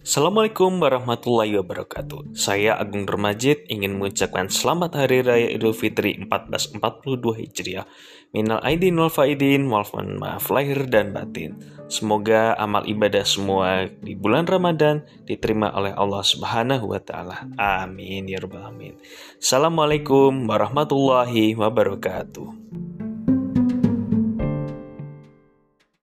Assalamualaikum warahmatullahi wabarakatuh. Saya Agung Dermajid ingin mengucapkan selamat Hari Raya Idul Fitri 1442 Hijriah. Minal aidin wal faidin, wal maaf lahir dan batin. Semoga amal ibadah semua di bulan Ramadan diterima oleh Allah Subhanahu wa taala. Amin ya rabbal alamin. Assalamualaikum warahmatullahi wabarakatuh.